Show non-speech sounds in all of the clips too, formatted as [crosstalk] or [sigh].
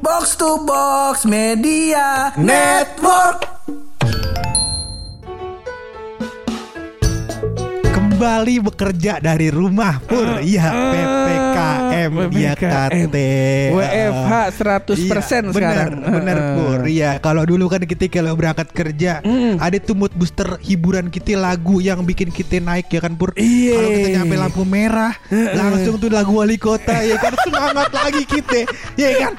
Box to Box Media Network. kembali bekerja dari rumah pur iya ppkm ya KT WFH 100% Iya, sekarang. bener, bener Heeh. pur iya kalau dulu kan kita kalau berangkat kerja Mm. ada tuh mood booster hiburan kita lagu yang bikin kita naik ya kan pur Iya. kalau kita nyampe lampu merah langsung tuh lagu wali kota ya kan [laughs] semangat lagi kita ya kan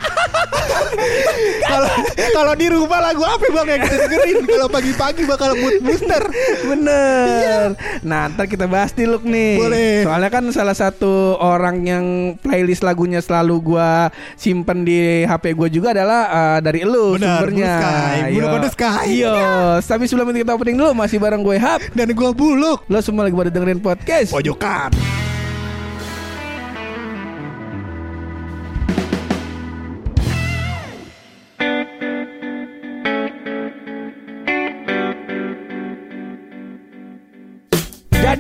kalau kalau di rumah lagu apa bang yang kita dengerin kalau pagi-pagi bakal mood booster Bener. Nah, ntar kita bahas di look nih. Boleh. Soalnya kan salah satu orang yang playlist lagunya selalu gua simpen di HP gua juga adalah uh, dari elu Benar, sumbernya. Yo. Code Sky. Yo. Tapi sebelum itu kita opening dulu masih bareng gue Hap. dan gua buluk Lo semua lagi pada dengerin podcast. pojokan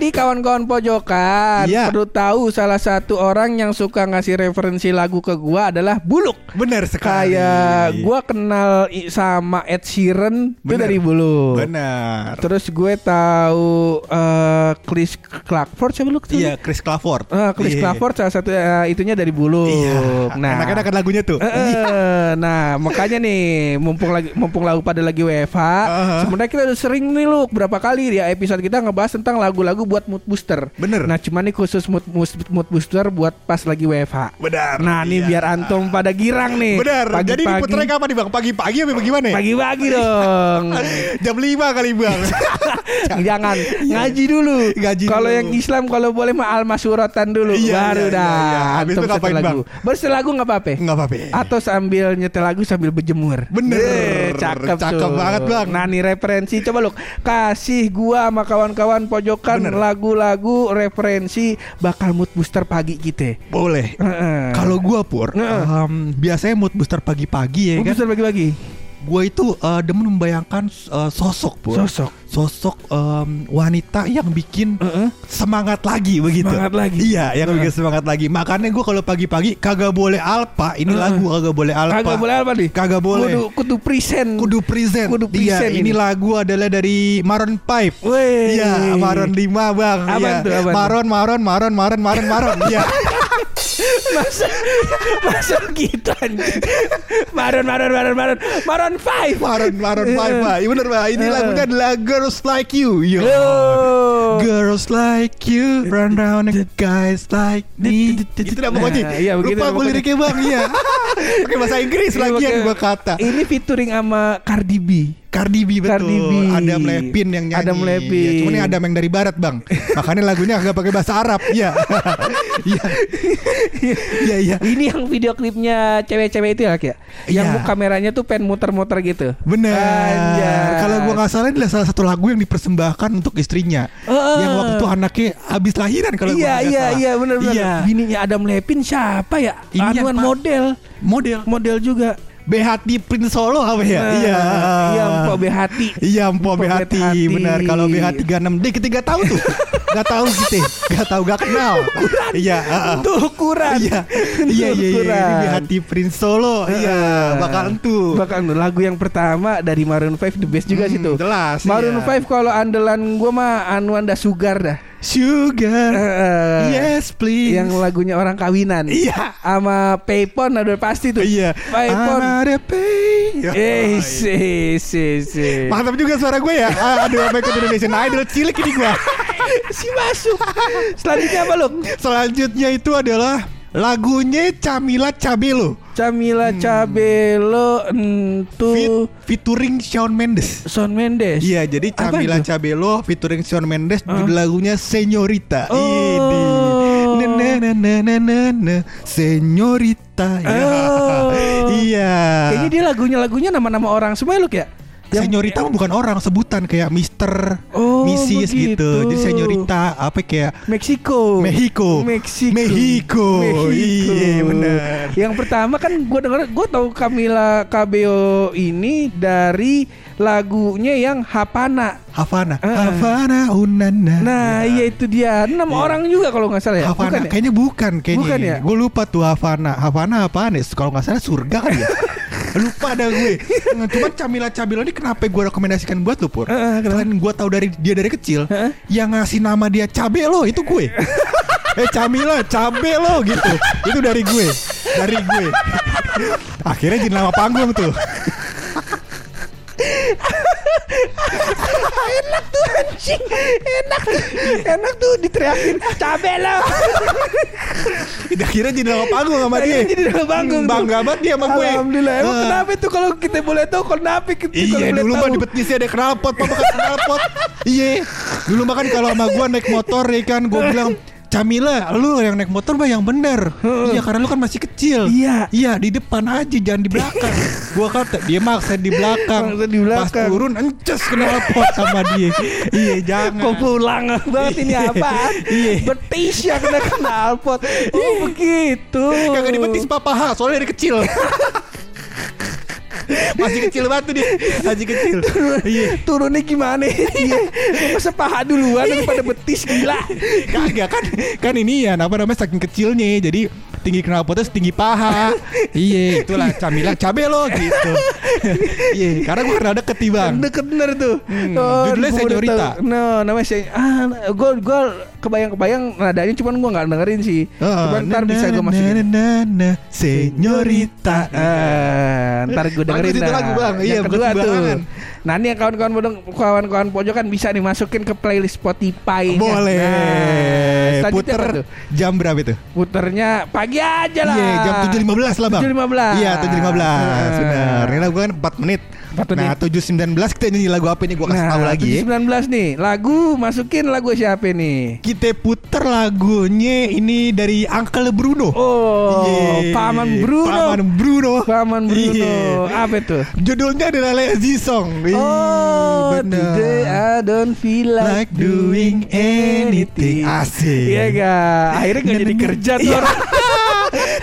Jadi kawan-kawan pojokan Iya. perlu tahu salah satu orang yang suka ngasih referensi lagu ke gua adalah Buluk. bener sekali Kayak gua kenal sama Ed Sheeran itu Bener. dari Buluk. bener Terus gue tahu eh, Chris Clarkford siapa lu? Iya Chris Clafford Eh, Chris Iya. Clarkford salah satu eh, itunya dari Buluk. Iya Nah, Enak-enak kan lagunya tuh eh, nah makanya nih mumpung lagi mumpung lagu pada lagi WFH, Uh-huh. sebenarnya kita udah sering nih lu berapa kali ya episode kita ngebahas tentang lagu-lagu buat mood booster. Bener. Nah cuman nih khusus mood, mood, mood booster buat pas lagi WFH. Benar Nah nih Iya. biar antum pada girang nih. Bener Jadi Pagi-pagi- diputernya kapan nih bang? Pagi-pagi apa bagaimana ya? Pagi-pagi dong. [laughs] Jam 5 kali bang [laughs] Jangan ngaji dulu. Ngaji Kalau yang Islam kalau boleh mah al-masyuratan dulu Iya, baru iya, dah. iya, iya. Habis Antum itu ngapain, setel lagu. Bang? Baru setel lagu nggak apa-apa. Nggak apa-apa Atau sambil nyetel lagu sambil berjemur. Bener. Eh, cakep, Cakep tuh. banget, Bang. Nah nih referensi coba lu kasih gua sama kawan-kawan pojokan Bener. Lagu-lagu referensi bakal mood booster pagi kita. Boleh Heeh. Kalau gua pur Heeh. em, Biasanya mood booster pagi-pagi ya mood kan booster pagi-pagi. Gua itu eh, demen membayangkan eh, sosok pur Sosok. Sosok em, wanita yang bikin Heeh. semangat lagi begitu. Semangat lagi. Iya, yang bikin semangat lagi. Makanya gue kalau pagi-pagi kagak boleh alpa. Ini Heeh. lagu kagak boleh alpa. Kagak boleh apa nih? Kagak boleh. Kudu, kudu present. Kudu present. Kudu Iya, present ini ini. lagu adalah dari Maroon 5. Weh. Iya, Maroon 5 bang. Iya. tuh, apaan tuh? Maroon, Maroon, Maroon, Maroon, Maroon, Maroon. Iya. [laughs] masa masa gitu anjing. Maron Maron Maron Maron Maron Five. Maroon, Maroon 5 Pak. Iya bener Pak. Ini Heeh. lagunya adalah Girls Like You. Yo. Yo. Girls like you run round and guys like me. Itu dah pokoknya. Nah, iya, Lupa gue liriknya bang. Iya. [laughs] Pakai bahasa Inggris Ini lagi yang gue kata. Ini featuring sama Cardi B. Cardi B betul. Cardi B. Adam Levine yang nyanyi. Adam Levine. Ya, cuman ini Adam yang dari barat bang. Makanya lagunya agak pakai bahasa Arab. Iya. [laughs] Iya. Iya iya. Ini yang video klipnya cewek-cewek itu ya, Kak, ya? Yang mu- kameranya tuh pen muter-muter gitu. Benar. Kalau gua nggak salah ini adalah salah satu lagu yang dipersembahkan untuk istrinya. Heeh. Yang waktu itu anaknya habis lahiran kalau iya iya iya benar benar. Iya. Bininya Adam Levine siapa ya? Ini yang Anuan Pak- model. Model Model juga. Behati Prince Solo apa ya? Nah, iya. Iya, Mpok Behati. Iya, Mpok Mpok Behati. Behati. Benar. Kalau Behati 36 D ketiga tahu tuh. Gak tahu gitu. Gak tahu gak kenal. Iya, heeh. Tuh ukuran. Iya, iya, iya, iya. Behati Prince Solo. Iya, bakalan tuh. Bahkan lagu yang pertama dari Maroon 5 the best juga Hmm, sih tuh. jelas, Maroon iya. 5 kalau andalan gua mah Anuanda Sugar dah. Sugar. Eh, Yes, please. Yang lagunya orang kawinan. Iya. Sama Paypon udah pasti tuh. Iya. Paypon. Ada pay. Eh, si si si. Mantap juga suara gue ya. Ah, Aduh, apa ikut Indonesian Idol cilik ini gue. [laughs] si masuk. Selanjutnya apa lu? Selanjutnya itu adalah lagunya Camila Cabello. Camila Cabello Fit, entu featuring Shawn Mendes. Shawn Mendes. Iya, jadi Camila itu? Cabello featuring Shawn Mendes Ah. judul lagunya Señorita. Oh. Ini. Na na na na na na na Señorita. Ya. Oh. Iya. Kayaknya dia lagunya lagunya nama-nama orang semua ya, Luk ya? Señorita mah bukan orang sebutan kayak Mister. Oh. Oh, Mrs begitu. gitu. Jadi senyorita apa kayak Meksiko. Mexico. Meksiko. Mexico. Iya, benar. Yang pertama kan gue denger, gue tahu Camila Cabello ini dari lagunya yang. Havana, Eh, eh. Havana, unana. Nah, iya itu dia. Enam orang juga kalau nggak salah ya. Havana, Bukan ya? kayaknya bukan kayaknya. Bukan ya? Gue lupa tuh Havana. Havana apaan ya? Kalau nggak salah surga kan ya. [laughs] [laughs] lupa ada gue. [laughs] Cuman Camila Cabello ini kenapa gue rekomendasikan buat lu pur? Selain gue tahu dari dia dari kecil, eh. yang ngasih nama dia Cabello itu gue. [laughs] eh Camila, Cabello gitu. itu dari gue, dari gue. Akhirnya jadi nama panggung tuh. Enak tuh anjing. Enak. Enak tuh diteriakin cabe lo. Akhirnya jadi nama panggung sama dia. Akhirnya jadi nama panggung. Bangga banget dia sama gue. Alhamdulillah. Emang Eh. kenapa itu kalau kita boleh tahu kenapa kita kalau Iya dulu mah di betisnya ada knalpot Papa kan knalpot Iya Dulu mah kan kalau sama gua naik motor ya kan Gua bilang Camila, lu yang naik motor mah yang bener Iya karena lu kan masih kecil Iya. Iya di depan aja jangan di belakang [laughs] Gua kata dia maksa di belakang Maksa di belakang. Pas turun ences knalpot sama dia Iya jangan Kok pulang banget ini apaan? Iya. Betis ya kena knalpot. Oh begitu. Kagak dibetis papa ha, soalnya dari kecil [laughs] Masih kecil banget tuh dia Masih kecil Iya Turunnya gimana? Iya. Masa paha duluan daripada betis gila. Kagak kan kan ini ya apa namanya saking kecilnya jadi tinggi knalpotnya setinggi paha. iya, itulah Camila Cabelo gitu. iya, karena gue kenal deket nih, Bang. Deket bener tuh. Hmm, Oh, judulnya tahu. No, namanya saya ah gue gue kebayang-kebayang nadanya cuman gue nggak dengerin sih. cuman ntar bisa gue masukin. Na, na, senyorita. Ntar gue dengerin itu lagu, Bang. Iya, Yang bukan kedua tuh. Nah ini yang kawan-kawan bodong, kawan-kawan pojokan bisa dimasukin ke playlist Spotify. Boleh. Nah, Puter jam berapa itu? Puternya pagi aja lah. Iya, jam 7.15 lah, Bang. 7.15. Iya, 7.15. Ah. Benar. Ini lagu kan 4 menit. 4 Nah, 7.19 kita nyanyi lagu apa nih gua kasih tahu lagi ya. 19 nih. Lagu masukin lagu siapa nih? Kita puter lagunya ini dari Uncle Bruno. Oh, Iya. Paman Bruno. Paman Bruno. Paman Bruno. Iya. Apa tuh? Judulnya adalah Lazy Song. Oh, bener. today I don't feel like, Like doing anything. Asik. Iya gak? Akhirnya gak jadi kerja tuh Iya.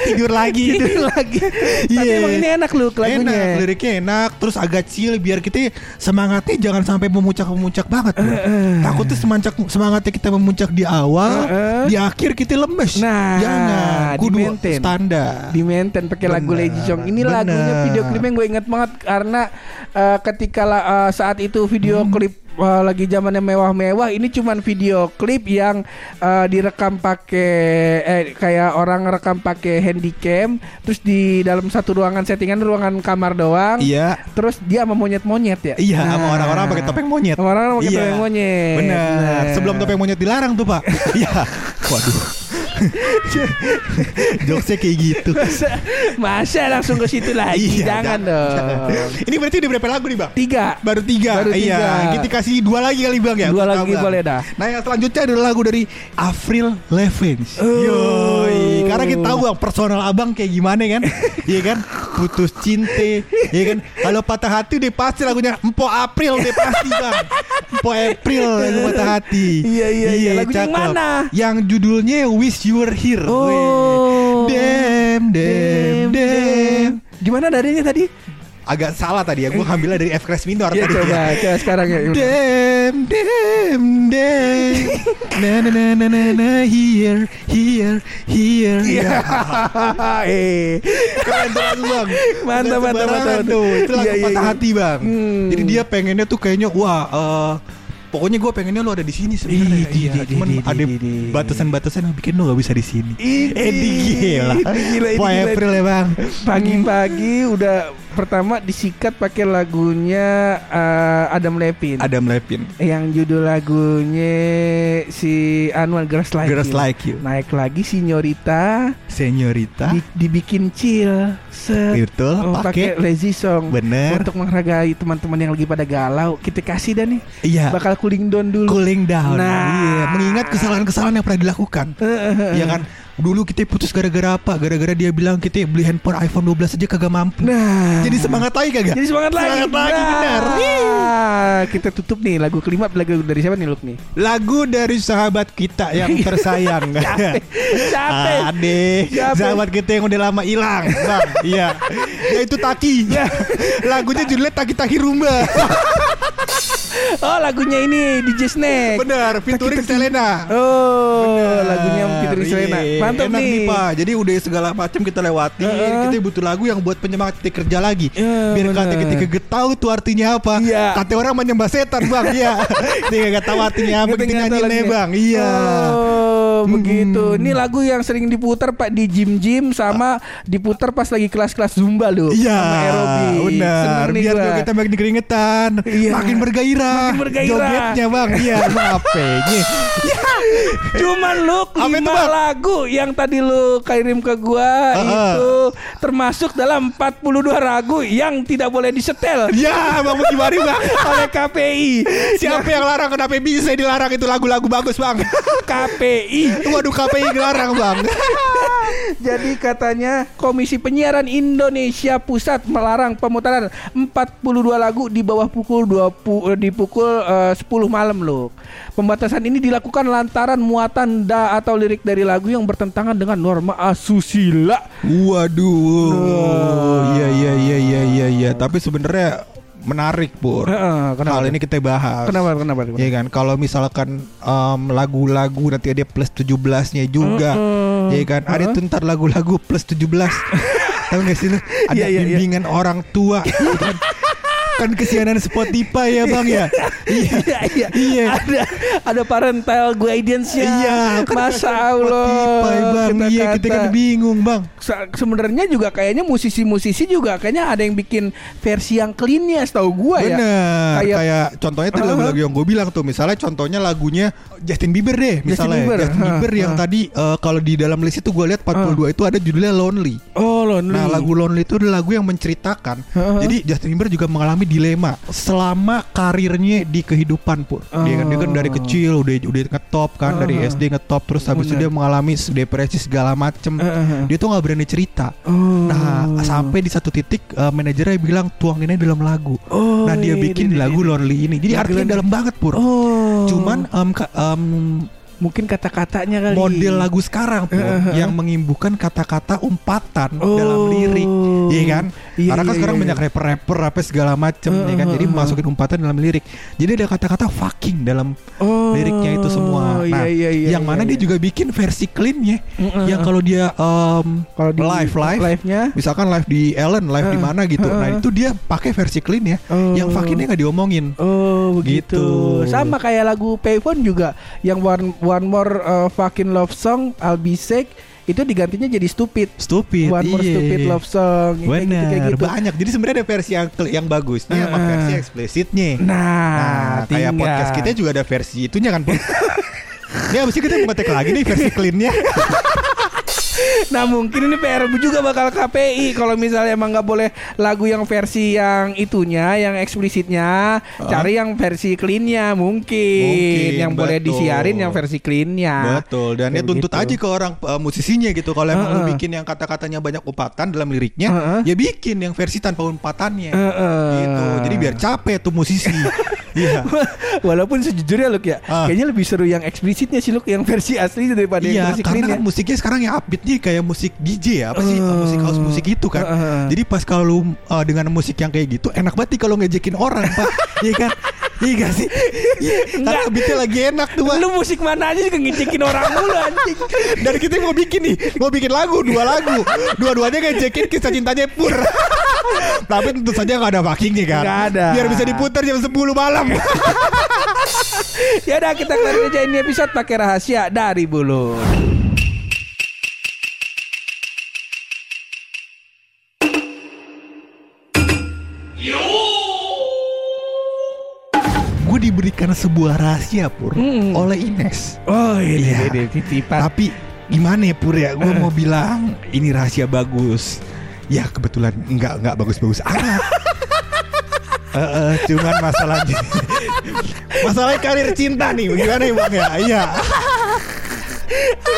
Tidur lagi. [laughs] Tidur lagi. Tapi Iya. emang ini enak loh lagunya. Enak, liriknya enak, terus agak chill biar kita semangatnya jangan sampai memuncak-memuncak banget. bro. Takutnya semangat semangatnya kita memuncak di awal, Eh, eh. di akhir kita lemes. Nah, jangan. Kudu di-maintain. standar. di maintain pakai lagu Lazy Song. Ini bener. lagunya video klipnya gue inget banget karena eh, ketika eh, saat itu video Hmm. klip eh, lagi zamannya mewah-mewah ini cuman video klip yang eh, direkam pakai eh kayak orang rekam pakai handycam terus di dalam satu ruangan settingan ruangan kamar doang. Iya. Terus dia sama monyet-monyet ya. Iya, sama Nah. orang-orang pakai topeng monyet. Sama orang-orang pakai Iya. topeng monyet. Benar. Nah. Sebelum topeng monyet dilarang tuh, Pak. [laughs] Iya. Waduh. [laughs] Jokesnya kayak gitu. masa, masa langsung ke situ lagi? Iya, Jangan dong. Ini berarti udah berapa lagu nih, Bang? Tiga. Baru tiga. Baru tiga. Iya. Kita kasih dua lagi kali, Bang ya. Dua lagi boleh dah. Nah, yang selanjutnya adalah lagu dari Avril Lavigne. Oh. Yoi. Karena kita tahu Bang, personal Abang kayak gimana kan? [laughs] Iya kan? Putus cinta, iya kan? Kalau patah hati udah pasti lagunya Empo April udah pasti, Bang. Empo April lagu patah hati. Iya, iya, iya. Lagunya yang cakep. mana? Yang judulnya Wish You Were Here. Oh. Dem, dem, dem. Gimana darinya tadi? Agak salah tadi ya, gue ngambilnya dari F crash minor Ya tadi coba, ya. coba sekarang ya. Dem, dem, dem. Na na na na na na here, here, here. Iya. Ya. [laughs] eh. Keren lagu bang Mantap, mantap, mantap. tuh Itu lagu Iya, iya, patah iya. hati bang Hmm. Jadi dia pengennya tuh kayaknya Wah eh, Pokoknya gue pengennya lu ada di sini sebenarnya. Iya, cuman di, ada batasan-batasan yang bikin lu gak bisa di sini. Ini Edi gila. Ini gila, ini Wah, gila. April ya bang. Pagi-pagi udah pertama disikat pakai lagunya eh, Adam Levine. Adam Levine. Yang judul lagunya si Anwar Girls Like Girls You. Like You. Naik lagi Sinyorita Senyorita. di- dibikin chill. Set. Betul. Oh, pakai lazy song. Bener. Untuk menghargai teman-teman yang lagi pada galau, kita kasih dah nih. Iya. Bakal cooling down dulu. Cooling down. Nah. Iya. Mengingat kesalahan-kesalahan yang pernah dilakukan. Iya kan. Dulu kita putus gara-gara apa? Gara-gara dia bilang kita beli handphone iPhone 12 aja kagak mampu. Nah. Jadi semangat lagi kagak? Jadi semangat lagi. Semangat lagi Nah, benar. Kita tutup nih lagu kelima lagu dari siapa nih Luk nih? Lagu dari sahabat kita yang [laughs] tersayang. Capek. Ade, Siapa? sahabat kita yang udah lama hilang, Bang. [laughs] Iya. Yaitu Taki. Lagunya judulnya Taki Taki Rumba. [laughs] Oh lagunya ini DJ Snake. Benar, featuring Taki-taki. Selena. Oh lagunya Fitri Iya, Selena. Mantap enak nih. Pak. Jadi udah segala macam kita lewati. Heeh. Kita butuh lagu yang buat penyemangat kita kerja lagi. Iya, Biar kata kagak tahu tuh artinya apa. Iya. Kata orang menyembah setan, Bang. Iya. Dia kagak tahu artinya apa. Nih, lagunya? Bang. Iya. Oh, begitu. Mm. Ini lagu yang sering diputar Pak di gym-gym sama diputar pas lagi kelas-kelas Zumba loh. Iya, Sama aerobik. benar. Biar gua. kita makin keringetan, Iya. makin bergairah. Makin bergairah. Jogetnya, Bang. Iya, maafnya. [laughs] Cuman lu Apa itu, lima lagu yang tadi lu kirim ke gua Heeh. itu termasuk dalam 42 lagu yang tidak boleh disetel Ya, Bang gimana, Bang? [laughs] oleh KPI. Siapa yang larang kenapa bisa dilarang itu lagu-lagu bagus, Bang? KPI. Waduh, KPI dilarang, Bang. [laughs] Jadi katanya Komisi Penyiaran Indonesia Pusat melarang pemutaran 42 lagu di bawah pukul 20 di pukul eh, 10 malam loh. Pembatasan ini dilakukan lantaran muatan da atau lirik dari lagu yang bertentangan dengan norma asusila. Waduh. Wah. Iya iya iya iya iya iya, tapi sebenarnya menarik, Pur. Kenapa? Hal ini kita bahas. Kenapa kenapa? kenapa? Iya kan, kalau misalkan em, lagu-lagu nanti ada plus 17-nya juga. Mm-mm. Iya kan, ada Heeh. tuh ntar lagu-lagu plus 17. [laughs] Tahu gak sih lu? Ada Iya, iya, iya. bimbingan orang tua. iya [laughs] kan? Kan kesianan Spotify ya, Bang ya. Iya. Iya, iya. Ada ada parental guidance-nya. Iya, kan Masa Allah. Spotify, Bang. Iya, kita kan bingung, Bang. Se- sebenarnya juga kayaknya musisi-musisi juga kayaknya ada yang bikin versi yang clean-nya setahu gua ya. Kayak- kayak, contohnya tadi lagu-lagu yang gue bilang tuh misalnya contohnya lagunya Justin Bieber deh misalnya Bieber, Justin Bieber, huh, yang huh. tadi eh, kalau di dalam list itu gue lihat 42 itu ada judulnya Lonely. Oh, lonely. Nah lagu Lonely itu adalah lagu yang menceritakan. Jadi Justin Bieber juga mengalami dilema Selama karirnya di kehidupan pun Dia kan, dia kan dari Oh. kecil udah udah ngetop kan Dari Uh-huh. SD ngetop Terus habis itu Bener. dia mengalami depresi segala macem Uh-huh. Dia tuh nggak berani cerita Oh. Nah sampai di satu titik eh, manajernya bilang tuangin aja dalam lagu Oh, Nah dia iya, bikin iya, lagu iya. Lonely ini Jadi Lagu artinya dalam banget pur Oh. Cuman em, ka- em, mungkin kata-katanya kali. model lagu sekarang pur Uh-huh. Yang mengimbukan kata-kata umpatan Oh. dalam lirik Iya kan Iya, Karena kan iya, sekarang iya, banyak rapper-rapper apa segala macem ya kan Jadi Uh-huh. masukin umpatan dalam lirik Jadi ada kata-kata fucking dalam Oh. liriknya itu semua Nah iya, iya, iya, yang mana iya, dia iya. juga bikin versi cleannya Mm-mm. Yang kalau dia em, kalau di live live live-nya misalkan live di Ellen live di Uh, mana gitu nah uh. itu dia pakai versi clean ya Oh. yang fuckingnya nggak diomongin Oh begitu. Gitu. Sama kayak lagu Payphone juga yang one one more uh, fucking love song I'll be sick itu digantinya jadi stupid. stupid One more iya. stupid love song kayak gitu, Bener, kayak gitu. banyak. Jadi sebenarnya ada versi yang yang bagusnya sama Uh. versi eksplisitnya. Nah, Nah, kayak tinggal. podcast kita juga ada versi itunya kan? [laughs] Ini abis itu kita ngetek lagi nih versi cleannya. [laughs] Nah mungkin ini PR juga bakal KPI kalau misalnya emang nggak boleh lagu yang versi yang itunya, yang eksplisitnya, cari yang versi cleannya mungkin, Mungkin, yang boleh betul. disiarin yang versi cleannya. Betul. Dan ya tuntut gitu. aja ke orang uh, musisinya gitu. Kalau emang lu Uh-uh. bikin yang kata-katanya banyak umpatan dalam liriknya, Uh-uh. ya bikin yang versi tanpa umpatannya. Uh-uh. Gitu. Jadi biar capek tuh musisi. [laughs] Iya. [laughs] Walaupun sejujurnya Luk ya, Ah. kayaknya lebih seru yang eksplisitnya sih Luk, yang versi asli daripada yang Iya, versi karena clean kan musiknya sekarang yang upbeat nih kayak musik DJ ya, apa sih Uh. musik house musik itu kan. Uh, uh, uh. Jadi pas kalau uh, dengan musik yang kayak gitu, enak banget kalau ngejekin orang, Pak. [laughs] Iya kan? Iya gak sih? Iya, karena beatnya lagi enak tuh. Lu musik mana aja juga ngecekin orang mulu anjing. Dan kita mau bikin nih, mau bikin lagu, dua lagu. Dua-duanya ngejekin kisah cintanya pur. Tapi tentu saja gak ada backingnya kan. Nggak ada. Biar bisa diputar jam 10 malam. [laughs] ya udah kita kelar aja ini episode pakai rahasia dari Bulu. Diberikan sebuah rahasia pur Hmm. oleh Ines. Oh ini Iya. ini titipan. Tapi gimana ya Pur ya? Gue Eh. mau bilang ini rahasia bagus. Ya kebetulan nggak nggak bagus-bagus amat. [laughs] Eh, eh, cuman masalahnya [laughs] masalah karir cinta nih gimana ya bang ya iya [laughs]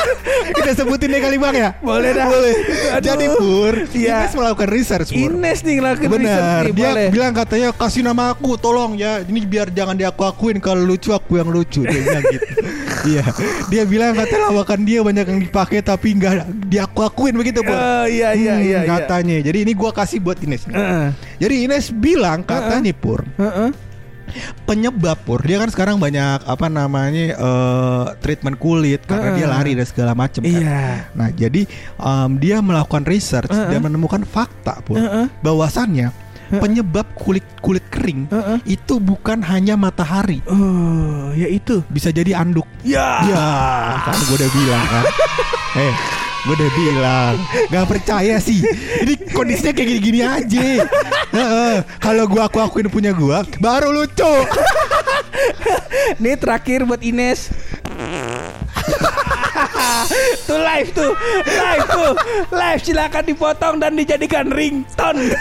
[laughs] Kita sebutin deh kali bang ya. Boleh dah. Boleh. Aduh. Jadi Pur, Iya. Ines melakukan research Pur. Ines nih ngelakuin research Benar, nih, dia boleh. bilang katanya kasih nama aku, tolong ya. Ini biar jangan diaku akuin kalau lucu aku yang lucu. Dia bilang gitu. [laughs] Iya, dia bilang katanya lawakan dia banyak yang dipakai tapi nggak diaku akuin begitu Pur. Oh iya iya Hmm, iya. iya. katanya. Jadi ini gua kasih buat Ines. nih. Heeh. Jadi Ines bilang katanya Pur, Heeh. Penyebab Pur, dia kan sekarang banyak apa namanya eh, treatment kulit karena Heeh. dia lari dan segala macam. kan. Iya. Nah, jadi em, dia melakukan research Heeh. dan menemukan fakta Pur, Heeh. bahwasannya penyebab kulit kulit kering Heeh. itu bukan hanya matahari, Oh, ya itu. bisa jadi anduk. Ya. Ya, kan gue udah bilang kan. [laughs] Eh, gue udah bilang, gak percaya sih. Ini kondisinya kayak gini-gini aja. Kalau gua aku akuin punya gua, baru lucu. Nih terakhir buat Ines. tuh live tuh, live tuh, live silakan dipotong dan dijadikan ringtone.